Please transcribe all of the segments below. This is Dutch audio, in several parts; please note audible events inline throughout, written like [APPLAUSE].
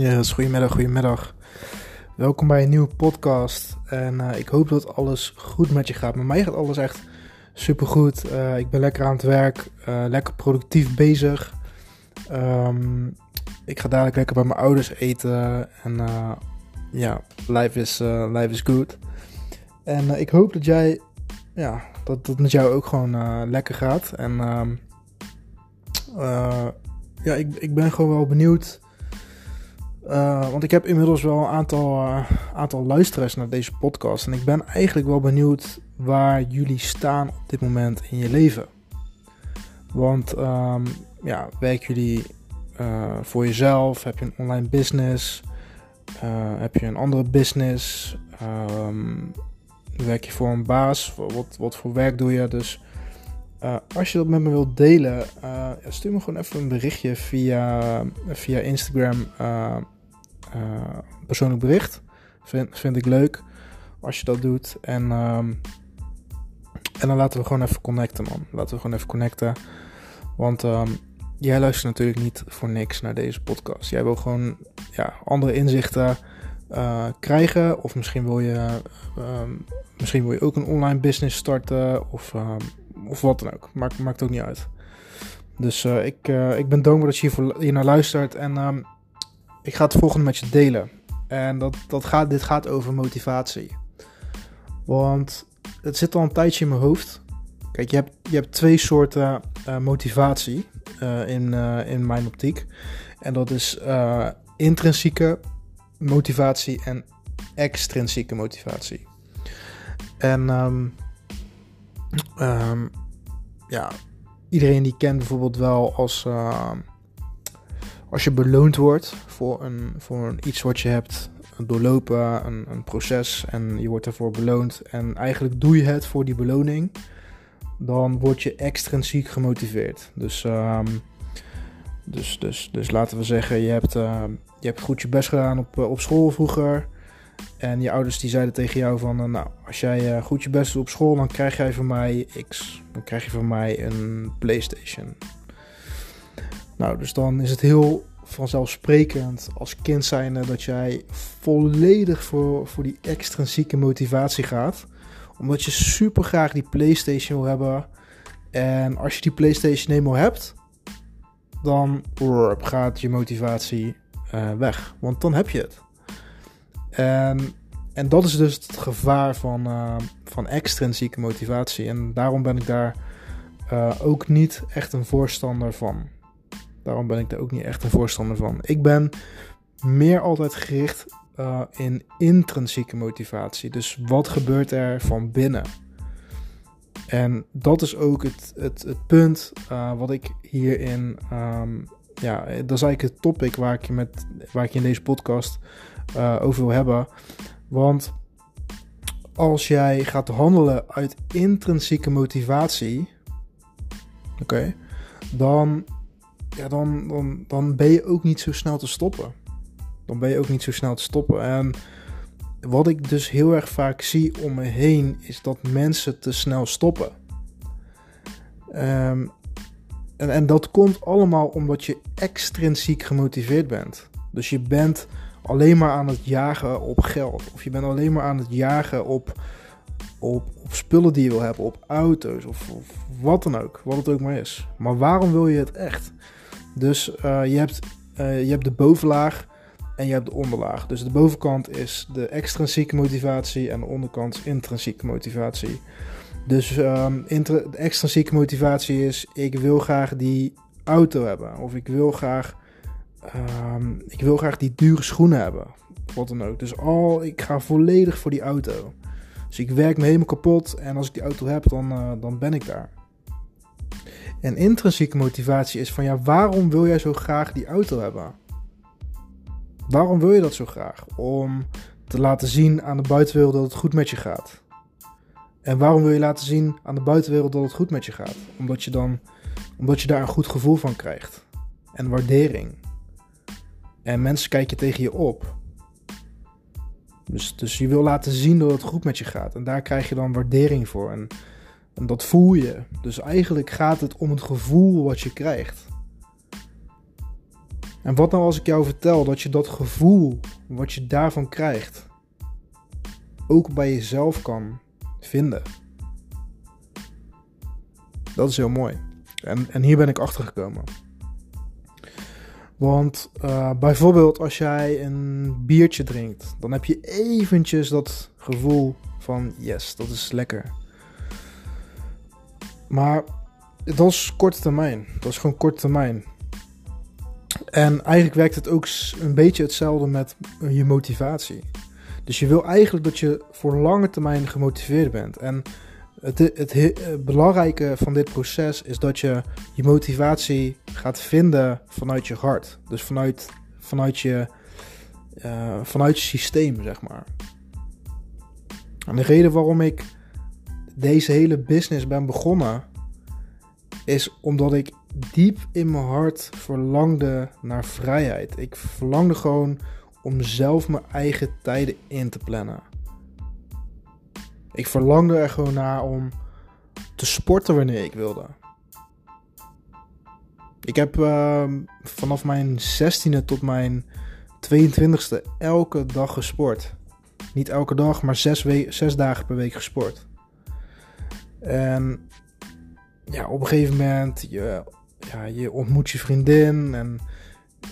Dus goedemiddag, goedemiddag. Welkom bij een nieuwe podcast. En eh, ik hoop dat alles goed met je gaat. Met mij gaat alles echt super goed. ik ben lekker aan het werk, uh, lekker productief bezig. Ehm, ik ga dadelijk lekker bij mijn ouders eten. En uh, ja, life is, life is good. En ik hoop dat jij, ja, dat het met jou ook gewoon lekker gaat. En ehm, ja, ik, ik ben gewoon wel benieuwd uh, want ik heb inmiddels wel een aantal, uh, aantal luisteraars naar deze podcast. En ik ben eigenlijk wel benieuwd waar jullie staan op dit moment in je leven. Want um, ja, werken jullie uh, voor jezelf? Heb je een online business? heb je een andere business? Um, werk je voor een baas? Wat, wat voor werk doe je? Dus als je dat met me wilt delen, stuur me gewoon even een berichtje via, via Instagram persoonlijk bericht. Vind, vind ik leuk als je dat doet. En, um, en dan laten we gewoon even connecten, man. Laten we gewoon even connecten. Want um, jij luistert natuurlijk niet voor niks naar deze podcast. Jij wil gewoon ja, andere inzichten uh, krijgen. Of misschien wil je, um, misschien wil je ook een online business starten. Of, of wat dan ook. Maakt, maakt ook niet uit. Dus uh, ik, ik ben dankbaar dat je hier, naar luistert. En ik ga het volgende met je delen. En dat, dat gaat, dit gaat over motivatie. Want het zit al een tijdje in mijn hoofd. Kijk, je hebt, je hebt twee soorten uh, motivatie uh, in, uh, in mijn optiek. En dat is intrinsieke motivatie en extrinsieke motivatie. En um, um, ja, iedereen die kent bijvoorbeeld wel als als je beloond wordt voor, een, voor een iets wat je hebt doorlopen, een, een proces en je wordt ervoor beloond en eigenlijk doe je het voor die beloning, dan word je extrinsiek gemotiveerd. Dus, um, dus, dus, dus laten we zeggen, je hebt, uh, je hebt goed je best gedaan op, uh, op school vroeger. En je ouders die zeiden tegen jou van, uh, nou, als jij goed je best doet op school, dan krijg jij van mij X. Dan krijg je van mij een PlayStation. Nou, dus dan is het heel vanzelfsprekend als kind zijnde dat jij volledig voor, voor die extrinsieke motivatie gaat. Omdat je super graag die PlayStation wil hebben. En als je die PlayStation eenmaal hebt, dan gaat je motivatie uh, weg. Want dan heb je het. En, en dat is dus het gevaar van, uh, van extrinsieke motivatie. En daarom ben ik daar uh, ook niet echt een voorstander van. Daarom ben ik daar ook niet echt een voorstander van. Ik ben meer altijd gericht uh, in intrinsieke motivatie. Dus wat gebeurt er van binnen? En dat is ook het, het, het punt uh, wat ik hierin. Um, ja, dat is eigenlijk het topic waar ik je, met, waar ik je in deze podcast uh, over wil hebben. Want als jij gaat handelen uit intrinsieke motivatie. Oké. Dan dan, dan, dan ben je ook niet zo snel te stoppen. Dan ben je ook niet zo snel te stoppen. En wat ik dus heel erg vaak zie om me heen, is dat mensen te snel stoppen. Um, en, en dat komt allemaal omdat je extrinsiek gemotiveerd bent. Dus je bent alleen maar aan het jagen op geld. Of je bent alleen maar aan het jagen op, op, op spullen die je wil hebben, op auto's of, of wat dan ook. Wat het ook maar is. Maar waarom wil je het echt? Dus uh, je, hebt, uh, je hebt de bovenlaag en je hebt de onderlaag. Dus de bovenkant is de extrinsieke motivatie en de onderkant is intrinsieke motivatie. Dus um, de extrinsieke motivatie is: ik wil graag die auto hebben. Of ik wil graag, um, ik wil graag die dure schoenen hebben. Wat dan ook. Dus al, ik ga volledig voor die auto. Dus ik werk me helemaal kapot. En als ik die auto heb, dan, uh, dan ben ik daar. En intrinsieke motivatie is van ja, waarom wil jij zo graag die auto hebben? Waarom wil je dat zo graag? Om te laten zien aan de buitenwereld dat het goed met je gaat. En waarom wil je laten zien aan de buitenwereld dat het goed met je gaat? Omdat je dan omdat je daar een goed gevoel van krijgt. En waardering. En mensen kijken tegen je op. Dus, dus je wil laten zien dat het goed met je gaat. En daar krijg je dan waardering voor. En en dat voel je. Dus eigenlijk gaat het om het gevoel wat je krijgt. En wat nou als ik jou vertel dat je dat gevoel, wat je daarvan krijgt, ook bij jezelf kan vinden? Dat is heel mooi. En, en hier ben ik achter gekomen. Want uh, bijvoorbeeld als jij een biertje drinkt, dan heb je eventjes dat gevoel van yes, dat is lekker. Maar dat is korte termijn. Dat is gewoon korte termijn. En eigenlijk werkt het ook een beetje hetzelfde met je motivatie. Dus je wil eigenlijk dat je voor lange termijn gemotiveerd bent. En het, het, het, belangrijke van dit proces is dat je je motivatie gaat vinden vanuit je hart. Dus vanuit, vanuit, je, uh, vanuit je systeem, zeg maar. En de reden waarom ik deze hele business ben begonnen, is omdat ik diep in mijn hart verlangde naar vrijheid. Ik verlangde gewoon om zelf mijn eigen tijden in te plannen. Ik verlangde er gewoon naar om te sporten wanneer ik wilde. Ik heb uh, vanaf mijn 16e tot mijn 22e elke dag gesport. Niet elke dag, maar zes, zes dagen per week gesport. En ja, op een gegeven moment, je, ja, je ontmoet je vriendin en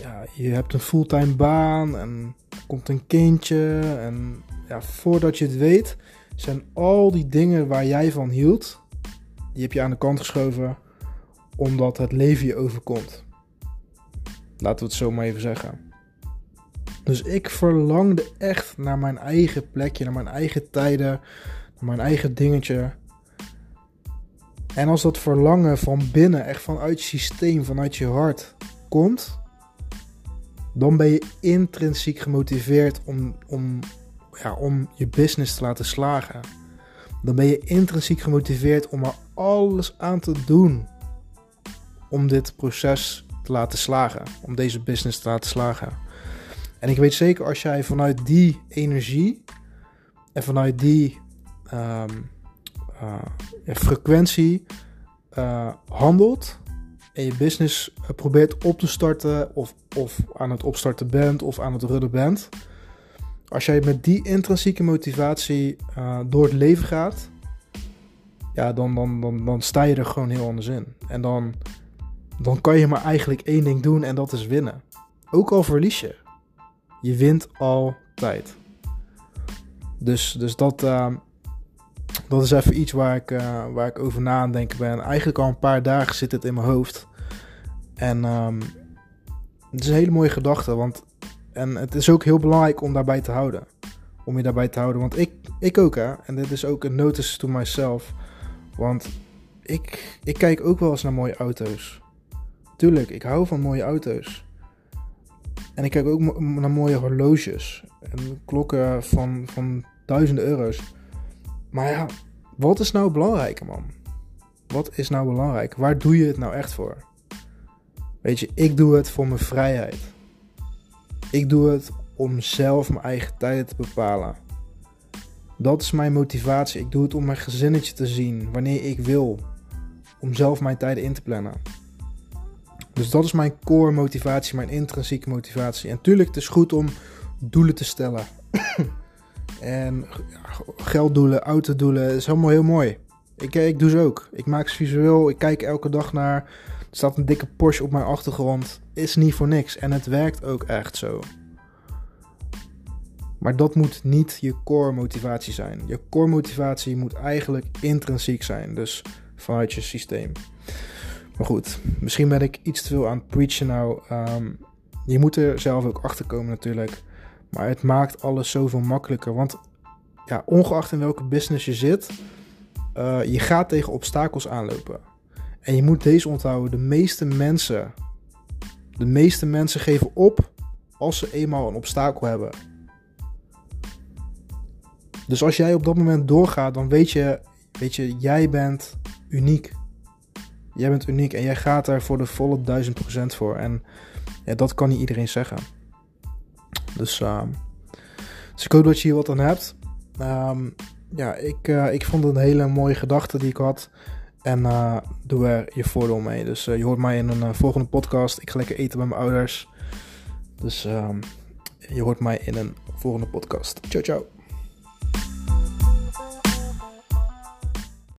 ja, je hebt een fulltime baan en komt een kindje. En ja, voordat je het weet, zijn al die dingen waar jij van hield, die heb je aan de kant geschoven omdat het leven je overkomt. Laten we het zo maar even zeggen. Dus ik verlangde echt naar mijn eigen plekje, naar mijn eigen tijden, naar mijn eigen dingetje. En als dat verlangen van binnen, echt vanuit je systeem, vanuit je hart komt, dan ben je intrinsiek gemotiveerd om, om, ja, om je business te laten slagen. Dan ben je intrinsiek gemotiveerd om er alles aan te doen om dit proces te laten slagen, om deze business te laten slagen. En ik weet zeker als jij vanuit die energie en vanuit die uh, frequentie uh, handelt en je business uh, probeert op te starten of, of aan het opstarten bent of aan het rudden bent. Als jij met die intrinsieke motivatie door het leven gaat, ja, dan, dan, dan, dan sta je er gewoon heel anders in. En dan, dan kan je maar eigenlijk één ding doen en dat is winnen. Ook al verlies je. Je wint altijd. Dus, dus dat, dat is even iets waar ik, uh, waar ik over na aan denken ben. Eigenlijk al een paar dagen zit het in mijn hoofd. En um, het is een hele mooie gedachte. Want, en het is ook heel belangrijk om daarbij te houden. Om je daarbij te houden. Want ik, ik ook hè. En dit is ook een notice to myself. Want ik, ik kijk ook wel eens naar mooie auto's. Tuurlijk, ik hou van mooie auto's. En ik kijk ook naar mooie horloges. En klokken van, van duizenden euro's. Maar ja, wat is nou belangrijk, man? Wat is nou belangrijk? Waar doe je het nou echt voor? Weet je, ik doe het voor mijn vrijheid. Ik doe het om zelf mijn eigen tijden te bepalen. Dat is mijn motivatie. Ik doe het om mijn gezinnetje te zien wanneer ik wil. Om zelf mijn tijden in te plannen. Dus dat is mijn core motivatie, mijn intrinsieke motivatie. En tuurlijk, het is goed om doelen te stellen. [COUGHS] en gelddoelen, autodoelen, is helemaal heel mooi. Ik, eh, ik doe ze ook. Ik maak ze visueel. Ik kijk elke dag naar. Er staat een dikke Porsche op mijn achtergrond. Is niet voor niks. En het werkt ook echt zo. Maar dat moet niet je core motivatie zijn. Je core motivatie moet eigenlijk intrinsiek zijn. Dus vanuit je systeem. Maar goed, misschien ben ik iets te veel aan het preachen nou. Um, je moet er zelf ook achter komen natuurlijk. Maar het maakt alles zoveel makkelijker. Want ja, ongeacht in welke business je zit, uh, je gaat tegen obstakels aanlopen. En je moet deze onthouden. De meeste mensen, de meeste mensen geven op als ze eenmaal een obstakel hebben. Dus als jij op dat moment doorgaat, dan weet je, weet je, jij bent uniek. Jij bent uniek en jij gaat er voor de volle 1000% voor. En dat kan niet iedereen zeggen. Dus, uh, dus ik hoop dat je hier wat aan hebt. Um, ja, ik, uh, ik vond het een hele mooie gedachte die ik had. En uh, doe er je voordeel mee. Dus uh, je hoort mij in een volgende podcast. Ik ga lekker eten bij mijn ouders. Dus ehm, je hoort mij in een volgende podcast. Ciao, ciao.